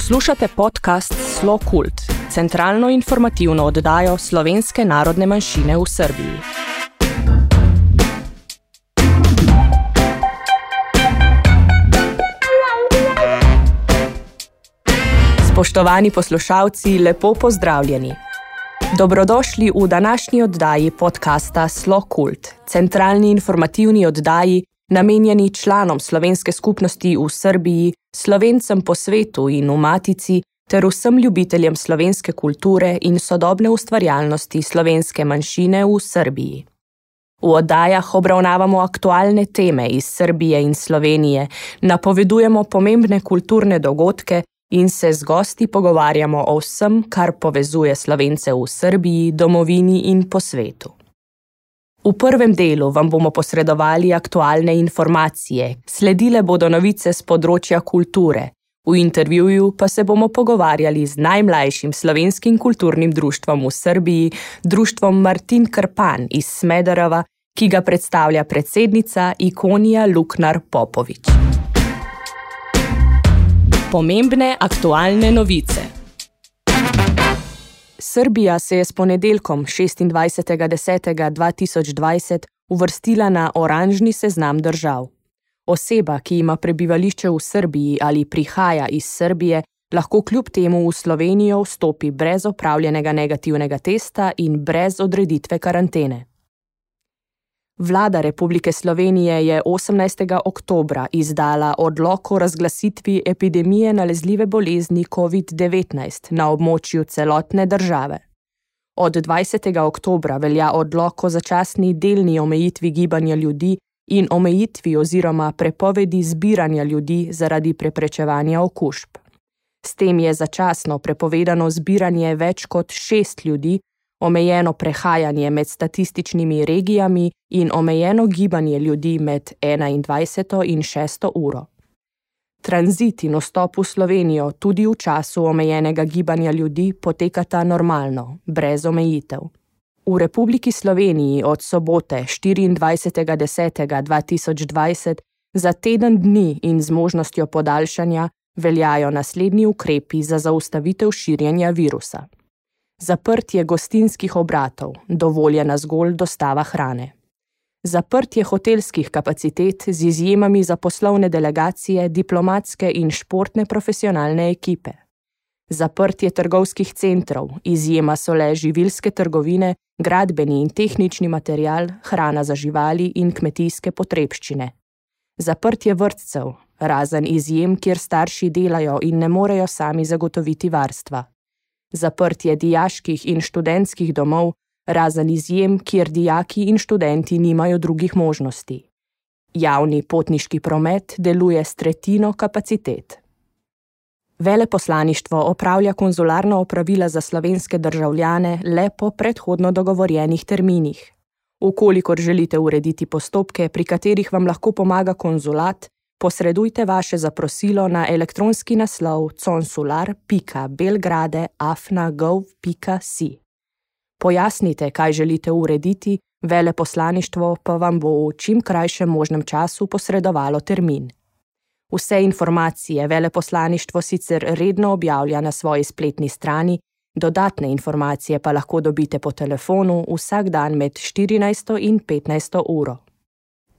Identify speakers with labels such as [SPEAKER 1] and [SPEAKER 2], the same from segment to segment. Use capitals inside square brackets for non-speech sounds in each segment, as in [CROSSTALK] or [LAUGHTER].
[SPEAKER 1] Poslušate podcast Slo Kult, centralno informativno oddajo slovenske narodne manjšine v Srbiji. Spoštovani poslušalci, lepo pozdravljeni. Dobrodošli v današnji oddaji podcasta Slo Kult, centralni informativni oddaji, namenjeni članom slovenske skupnosti v Srbiji, slovencem po svetu in v Matici, ter vsem ljubiteljem slovenske kulture in sodobne ustvarjalnosti slovenske manjšine v Srbiji. V oddajah obravnavamo aktualne teme iz Srbije in Slovenije, napovedujemo pomembne kulturne dogodke in se z gosti pogovarjamo o vsem, kar povezuje slovence v Srbiji, domovini in po svetu. V prvem delu vam bomo posredovali aktualne informacije, sledile bodo novice z področja kulture, v intervjuju pa se bomo pogovarjali z najmlajšim slovenskim kulturnim društvom v Srbiji, društvom Martin Krpan iz Smedereva, ki ga predstavlja predsednica Ikonija Luknar Popovič. Pomembne aktualne novice. Srbija se je s ponedeljkom 26.10.2020 uvrstila na oranžni seznam držav. Oseba, ki ima prebivališče v Srbiji ali prihaja iz Srbije, lahko kljub temu v Slovenijo vstopi brez opravljenega negativnega testa in brez odreditve karantene. Vlada Republike Slovenije je 18. oktobra izdala odlok o razglasitvi epidemije nalezljive bolezni COVID-19 na območju celotne države. Od 20. oktobra velja odlok o začasni delni omejitvi gibanja ljudi in omejitvi oziroma prepovedi zbiranja ljudi zaradi preprečevanja okužb. S tem je začasno prepovedano zbiranje več kot šest ljudi, omejeno prehajanje med statističnimi regijami in omejeno gibanje ljudi med 21. in 6. uro. Tranzit in vstop v Slovenijo tudi v času omejenega gibanja ljudi potekata normalno, brez omejitev. V Republiki Sloveniji od sobote 24.10.2020 za teden dni in z možnostjo podaljšanja veljajo naslednji ukrepi za zaustavitev širjenja virusa zaprtje gostinskih obratov, dovoljena zgolj dostava hrane. Zaprtje hotelskih kapacitet z izjemami za poslovne delegacije, diplomatske in športne profesionalne ekipe. Zaprtje trgovskih centrov, izjema so le živilske trgovine, gradbeni in tehnični material, hrana za živali in kmetijske potrebščine. Zaprtje vrtcev, razen izjem, kjer starši delajo in ne morejo sami zagotoviti varstva zaprtje dijaških in študentskih domov, razen izjem, kjer dijaki in študenti nimajo drugih možnosti. Javni potniški promet deluje s tretjino kapacitet. Veleposlaništvo opravlja konzularna opravila za slovenske državljane le po predhodno dogovorjenih terminih. Ukolikor želite urediti postopke, pri katerih vam lahko pomaga konzulat, posredujte vaše zaprosilo na elektronski naslov consular.belgrade.afna.gov.si. Pojasnite, kaj želite urediti, veleposlaništvo pa vam bo v čim krajšem možnem času posredovalo termin. Vse informacije veleposlaništvo sicer redno objavlja na svoji spletni strani, dodatne informacije pa lahko dobite po telefonu vsak dan med 14 in 15 uro.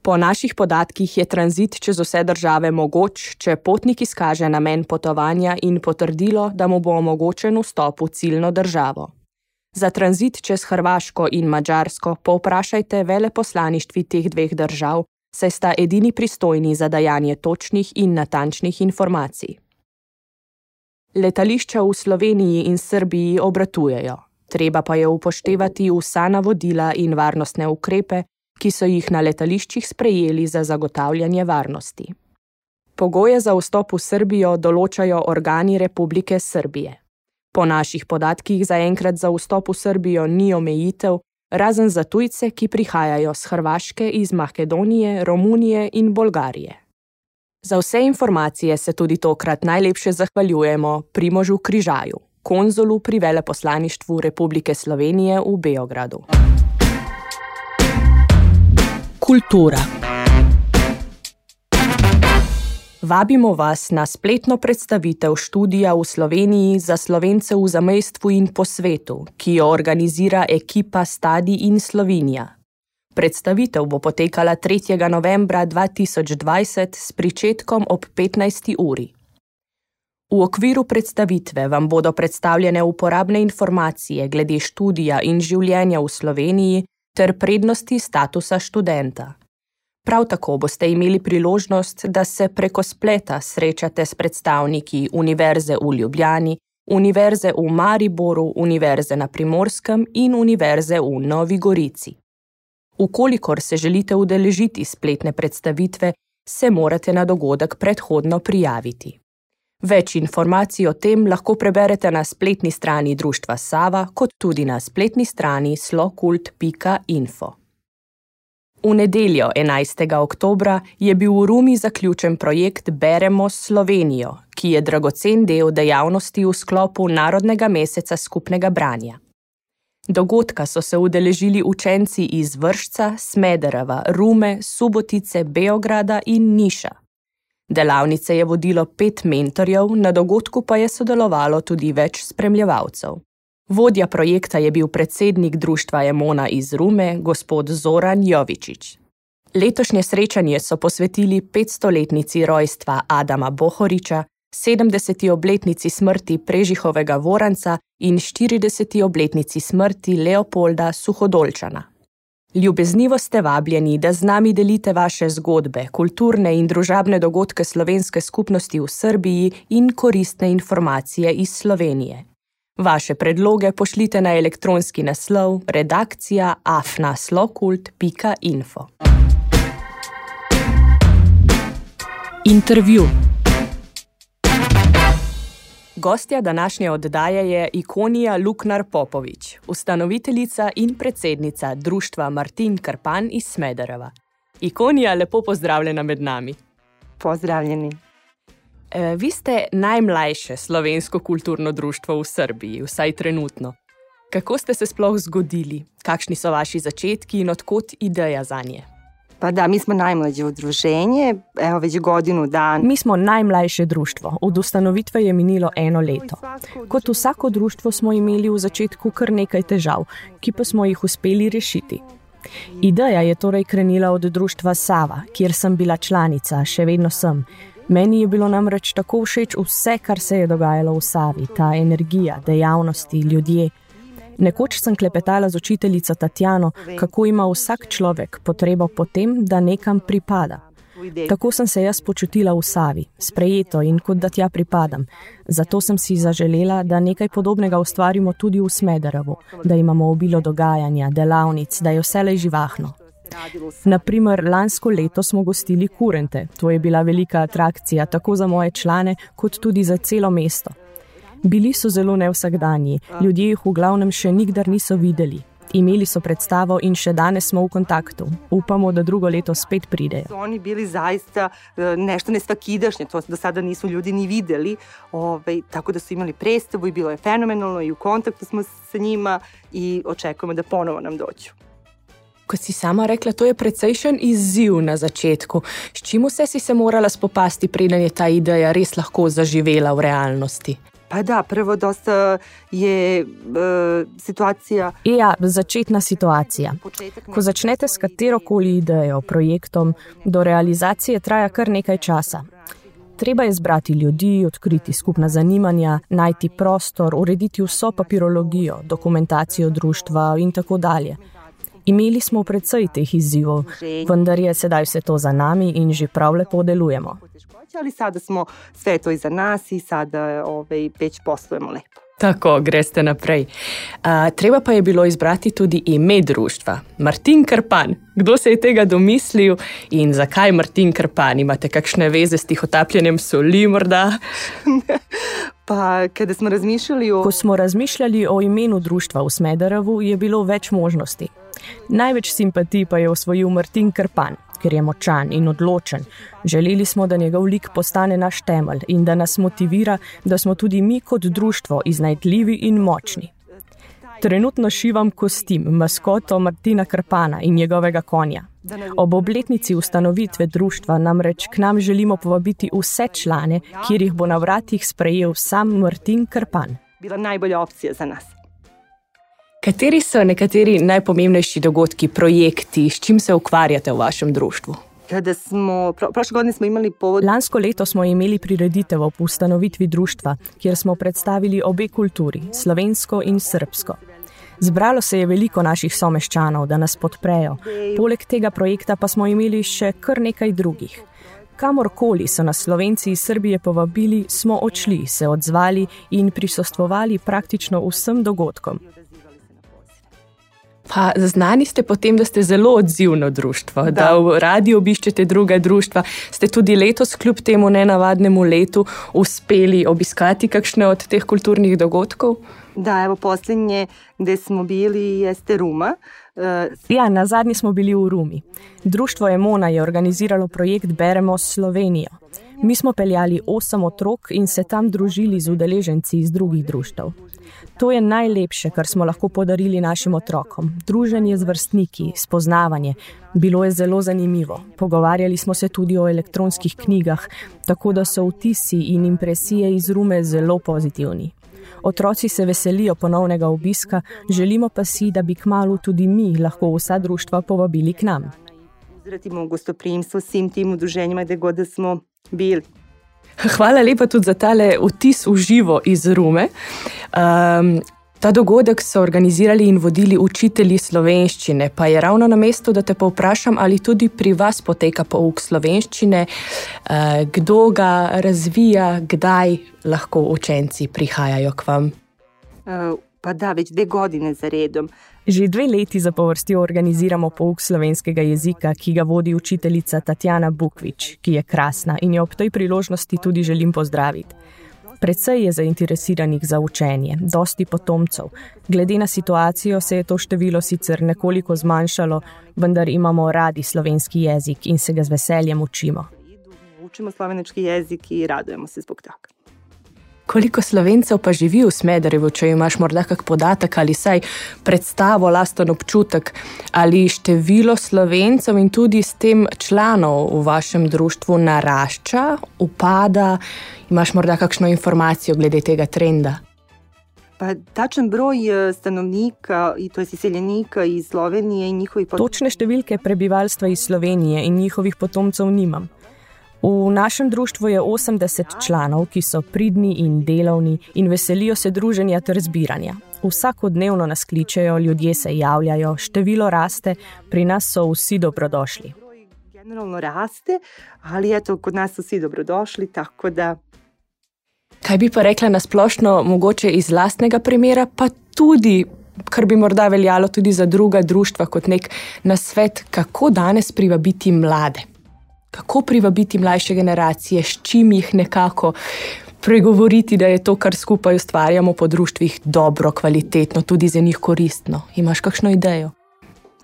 [SPEAKER 1] Po naših podatkih je tranzit čez vse države mogoč, če potnik izkaže namen potovanja in potrdilo, da mu bo omogočen vstop v ciljno državo. Za tranzit čez Hrvaško in Mačarsko povprašajte veleposlaništvi teh dveh držav, saj sta edini pristojni za dajanje točnih in natančnih informacij. Letališča v Sloveniji in Srbiji obratujejo, treba pa je upoštevati vsa navodila in varnostne ukrepe, ki so jih na letališčih sprejeli za zagotavljanje varnosti. Pogoje za vstop v Srbijo določajo organi Republike Srbije. Po naših podatkih zaenkrat za vstop v Srbijo ni omejitev, razen za tujce, ki prihajajo z Hrvaške, iz Makedonije, Romunije in Bolgarije. Za vse informacije se tudi tokrat najlepše zahvaljujemo Primožu Križaju, konzulu pri veleposlaništvu Republike Slovenije v Beogradu kultura. Vabimo vas na spletno predstavitev študija v Sloveniji za slovence v zamestvu in po svetu, ki jo organizira ekipa Stadi in Slovenija. Predstavitev bo potekala 3. novembra 2020 s pričetkom ob 15. uri. V okviru predstavitve vam bodo predstavljene uporabne informacije glede študija in življenja v Sloveniji ter prednosti statusa študenta. Prav tako boste imeli priložnost, da se preko spleta srečate s predstavniki Univerze v Ljubljani, Univerze v Mariboru, Univerze na Primorskem in Univerze v Novi Gorici. Ukolikor se želite udeležiti spletne predstavitve, se morate na dogodek predhodno prijaviti. Več informacij o tem lahko preberete na spletni strani Društva Sava, kot tudi na spletni strani slokult.info. V nedeljo 11. oktobra je bil v Rumi zaključen projekt Beremo Slovenijo, ki je dragocen del dejavnosti v sklopu Narodnega meseca skupnega branja. Dogodka so se udeležili učenci iz Vršca, Smedereva, Rume, Subotice, Beograda in Niša. Delavnice je vodilo pet mentorjev, na dogodku pa je sodelovalo tudi več spremljevalcev. Vodja projekta je bil predsednik društva Emona iz Rume, gospod Zoran Jovičič. Letošnje srečanje so posvetili 500-letnici rojstva Adama Bohoriča, 70. obletnici smrti Prežihovega Voranca in 40. obletnici smrti Leopolda Suhodolčana. Ljubeznivo ste vabljeni, da z nami delite vaše zgodbe, kulturne in družabne dogodke slovenske skupnosti v Srbiji in koristne informacije iz Slovenije. Vaše predloge pošljite na elektronski naslov redakcija afnaslokult.info. Intervju. Gostja današnje oddaje je ikonija Luknar Popovič, ustanoviteljica in predsednica društva Martin Karpan iz Smedereva. Ikonija, lepo pozdravljena med nami.
[SPEAKER 2] Pozdravljeni.
[SPEAKER 1] Eh, vi ste najmlajše slovensko kulturno društvo v Srbiji, vsaj trenutno. Kako ste se sploh zgodili, kakšni so vaši začetki in odkot ideja za nje?
[SPEAKER 2] Pa da, mi smo najmlajše udruženje, evo več godinu dan.
[SPEAKER 1] Mi smo najmlajše društvo, od ustanovitve je minilo eno leto. Kot vsako društvo smo imeli v začetku kar nekaj težav, ki pa smo jih uspeli rešiti. Ideja je torej krenila od društva Sava, kjer sem bila članica, še vedno sem. Meni je bilo namreč tako všeč vse, kar se je dogajalo v Savi, ta energija, dejavnosti, ljudje. Nekoč sem klepetala z učiteljico Tatjano, kako ima vsak človek potrebo po tem, da nekam pripada. Tako sem se jaz počutila v Savi, sprejeto in kot da tja pripadam. Zato sem si zaželela, da nekaj podobnega ustvarimo tudi v Smederevu, da imamo obilo dogajanja, delavnic, da je vse le živahno. Naprimer, lansko leto smo gostili kurente. To je bila velika atrakcija tako za moje člane, kot tudi za celo mesto. Bili so zelo nevsakdanji, ljudje jih v glavnem še nikdar niso videli. Imeli so predstavo in še danes smo v kontaktu. Upamo, da drugo leto spet pridejo.
[SPEAKER 2] Oni bili zaista e, nešto nesvakidašnje, to do sada niso ljudi ni videli. Ove, tako da su imali predstavu i bilo je fenomenalno i u kontaktu smo sa njima i očekujemo da ponovo nam dođu
[SPEAKER 1] kot si sama rekla, to je precejšen izziv na začetku. S čim vse si se morala spopasti, preden je ta ideja res lahko zaživela v realnosti?
[SPEAKER 2] Pa da, prvo dosta je uh, situacija.
[SPEAKER 1] Ja, začetna situacija. Ko začnete s katerokoli idejo, projektom, do realizacije traja kar nekaj časa. Treba je zbrati ljudi, odkriti skupna zanimanja, najti prostor, urediti vso papirologijo, dokumentacijo društva in tako dalje. Imeli smo precej teh izzivov, vendar je sedaj vse to za nami in že prav lepo delujemo.
[SPEAKER 2] Ali sada smo vse to iza nas in sada ovaj, več poslujemo lepo.
[SPEAKER 1] Tako, greste naprej. Uh, treba pa je bilo izbrati tudi ime društva. Martin Krpan. Kdo se je tega domislil in zakaj Martin Krpan? Imate kakšne veze s tihotapljenjem soli morda? [LAUGHS]
[SPEAKER 2] pa, smo o...
[SPEAKER 1] Ko smo razmišljali o imenu društva v Smederevu, je bilo več možnosti. Največ simpatij pa je osvojil Martin Krpan, ker je močan in odločen. Želeli smo, da njegov lik postane naš temelj in da nas motivira, da smo tudi mi kot društvo iznajdljivi in močni. Trenutno šivam kostim, maskoto Martina Krpana in njegovega konja. Ob obletnici ustanovitve društva namreč k nam želimo povabiti vse člane, kjer jih bo na vratih sprejel sam Martin Krpan.
[SPEAKER 2] Bila najbolja opcija za nas.
[SPEAKER 1] Kateri so nekateri najpomembnejši dogodki, projekti, s čim se ukvarjate v vašem društvu?
[SPEAKER 2] Smo, prošle godine smo imeli povod.
[SPEAKER 1] Lansko leto smo imeli prireditev ob ustanovitvi društva, kjer smo predstavili obe kulturi, slovensko in srpsko. Zbralo se je veliko naših someščanov, da nas podprejo. Poleg tega projekta pa smo imeli še kar nekaj drugih. Kamorkoli so nas Slovenci iz Srbije povabili, smo odšli, se odzvali in prisostvovali praktično vsem dogodkom. Pa znani ste potem, da ste zelo odzivno društvo, da, da v radi obiščete druga društva. Ste tudi letos, kljub temu nenavadnemu letu, uspeli obiskati kakšne od teh kulturnih dogodkov?
[SPEAKER 2] Da, evo posljednje, gde smo bili, jeste Ruma.
[SPEAKER 1] Uh, ja, na zadnji smo bili v Rumi. Društvo Emona je organiziralo projekt Beremo Slovenijo. Mi smo peljali osem otrok in se tam družili z udeleženci iz drugih društv. To je najlepše, kar smo lahko podarili našim otrokom. Druženje z vrstniki, spoznavanje. Bilo je zelo zanimivo. Pogovarjali smo se tudi o elektronskih knjigah, tako da so vtisi in impresije iz Rume zelo pozitivni. Otroci se veselijo ponovnega obiska, želimo pa si, da bi kmalo tudi mi lahko vsa društva povabili k nam.
[SPEAKER 2] Zratimo gostoprimstvo vsem tem udruženjima, da god smo bili.
[SPEAKER 1] Hvala lepa tudi za tale vtis v živo iz Rume. Um, ta dogodek so organizirali in vodili učitelji slovenščine, pa je ravno na mestu, da te povprašam, ali tudi pri vas poteka pouk slovenščine, uh, kdo ga razvija, kdaj lahko učenci prihajajo k vam.
[SPEAKER 2] Uh, pa da, več dve godine za redom.
[SPEAKER 1] Že dve leti zapovrstjo organiziramo pouk slovenskega jezika, ki ga vodi učiteljica Tatjana Bukvič, ki je krasna in jo ob tej priložnosti tudi želim pozdraviti. Predvsej je zainteresiranih za učenje, dosti potomcev. Glede na situacijo se je to število sicer nekoliko zmanjšalo, vendar imamo radi slovenski jezik in se ga z veseljem učimo.
[SPEAKER 2] Učimo slovenski jezik in radujemo se zbog tega.
[SPEAKER 1] Koliko slovencev pa živi v Smederevu, če imaš morda kak podatek ali saj predstavo, lasten občutek, ali število slovencev in tudi s tem članov v vašem društvu narašča, upada, imaš morda kakšno informacijo glede tega trenda?
[SPEAKER 2] Pa tačen broj eh, stanovnika, to je izseljenika iz Slovenije in njihovih
[SPEAKER 1] potomcev. Točne številke prebivalstva iz Slovenije in njihovih potomcev nimam. V našem društvu je 80 članov, ki so pridni in delovni in veselijo se druženja ter zbiranja. Vsakodnevno nas kličejo, ljudje se javljajo, število raste, pri nas so vsi dobrodošli.
[SPEAKER 2] Generalno raste, ali eto, kod nas so vsi dobrodošli, tako da.
[SPEAKER 1] Kaj bi pa rekla na splošno, mogoče iz lastnega primera, pa tudi, kar bi morda veljalo tudi za druga društva, kot nek nasvet, kako danes privabiti mlade kako privabiti mlajše generacije, s čim jih nekako pregovoriti, da je to, kar skupaj ustvarjamo po društvih, dobro, kvalitetno, tudi za njih koristno. Imaš kakšno idejo?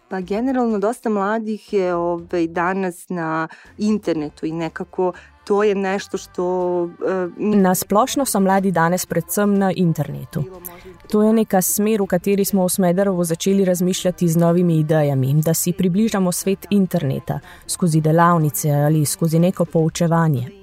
[SPEAKER 2] Pa generalno dosta mladih je ovaj, danas na internetu i nekako to je nešto što... Uh,
[SPEAKER 1] na splošno so mladi danes predvsem na internetu. To je neka smer, v kateri smo v Smederovu začeli razmišljati z novimi idejami, da si približamo svet interneta skozi delavnice ali skozi neko poučevanje.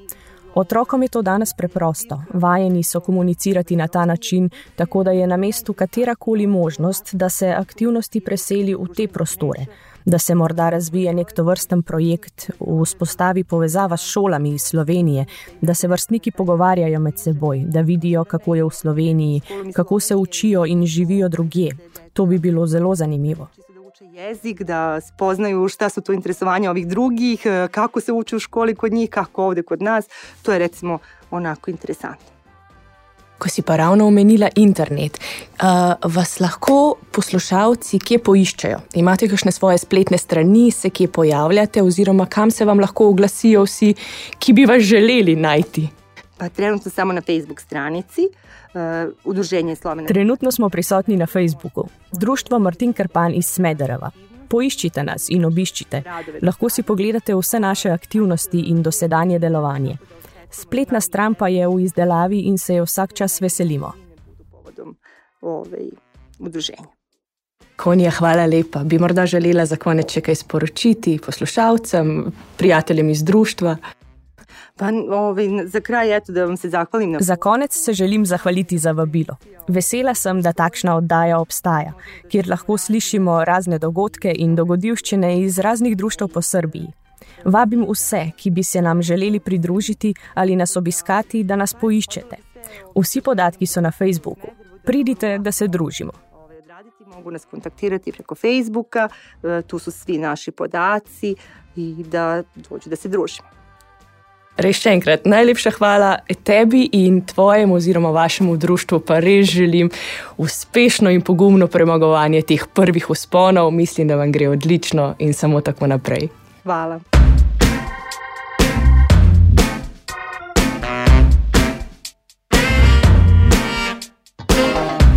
[SPEAKER 1] Otrokom je to danes preprosto, vajeni so komunicirati na ta način, tako da je na mestu katerakoli možnost, da se aktivnosti preseli v te prostore, da se morda razvije nek tovrsten projekt, vzpostavi povezava s šolami iz Slovenije, da se vrstniki pogovarjajo med seboj, da vidijo, kako je v Sloveniji, kako se učijo in živijo drugje. To bi bilo zelo zanimivo
[SPEAKER 2] jezik, da spoznaju šta su to interesovanja ovih drugih, e, kako se uči u školi kod njih, kako ovde kod nas. To je recimo onako interesantno.
[SPEAKER 1] Ko si pa ravno omenila internet, uh, vas lahko poslušalci kje poiščejo? Imate kakšne svoje spletne strani, se kje pojavljate, oziroma kam se vam lahko oglasijo vsi, ki bi vas želeli najti?
[SPEAKER 2] Pa trenutno samo na Facebook stranici uh, Udruženje Slovene.
[SPEAKER 1] Trenutno smo prisotni na Facebooku, Društvo Martin Krpan iz Smedereva. Poiščite nas in obiščite. Lahko si pogledate vse naše aktivnosti in dosedanje delovanje. Spletna stran pa je v izdelavi in se jo vsak čas veselimo.
[SPEAKER 2] udruženje.
[SPEAKER 1] Konja, hvala lepa. Bi morda želela za konec še kaj sporočiti poslušalcem, prijateljem iz društva?
[SPEAKER 2] Pa, ovaj, za kraj, eto, da vam se zahvalim. Na...
[SPEAKER 1] Za konec se želim zahvaliti za vabilo. Vesela sem, da takšna oddaja obstaja, kjer lahko slišimo razne dogodke in dogodivščine iz raznih društv po Srbiji. Vabim vse, ki bi se nam želeli pridružiti ali nas obiskati, da nas poiščete. Vsi podatki so na Facebooku. Pridite, da se družimo.
[SPEAKER 2] Mogu nas kontaktirati preko Facebooka, e, tu su svi naši podaci i da dođu da se družimo.
[SPEAKER 1] Res še enkrat najlepša hvala tebi in tvojemu oziroma vašemu društvu, pa res želim uspešno in pogumno premagovanje teh prvih usponov. Mislim, da vam gre odlično in samo tako naprej.
[SPEAKER 2] Hvala.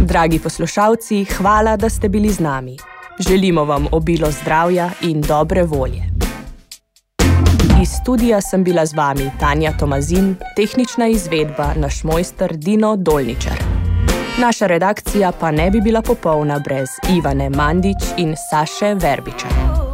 [SPEAKER 1] Dragi poslušalci, hvala, da ste bili z nami. Želimo vam obilo zdravja in dobre volje. Iz studija sem bila z vami Tanja Tomazin, tehnična izvedba naš mojster Dino Dolničar. Naša redakcija pa ne bi bila popolna brez Ivane Mandič in Saše Verbiča.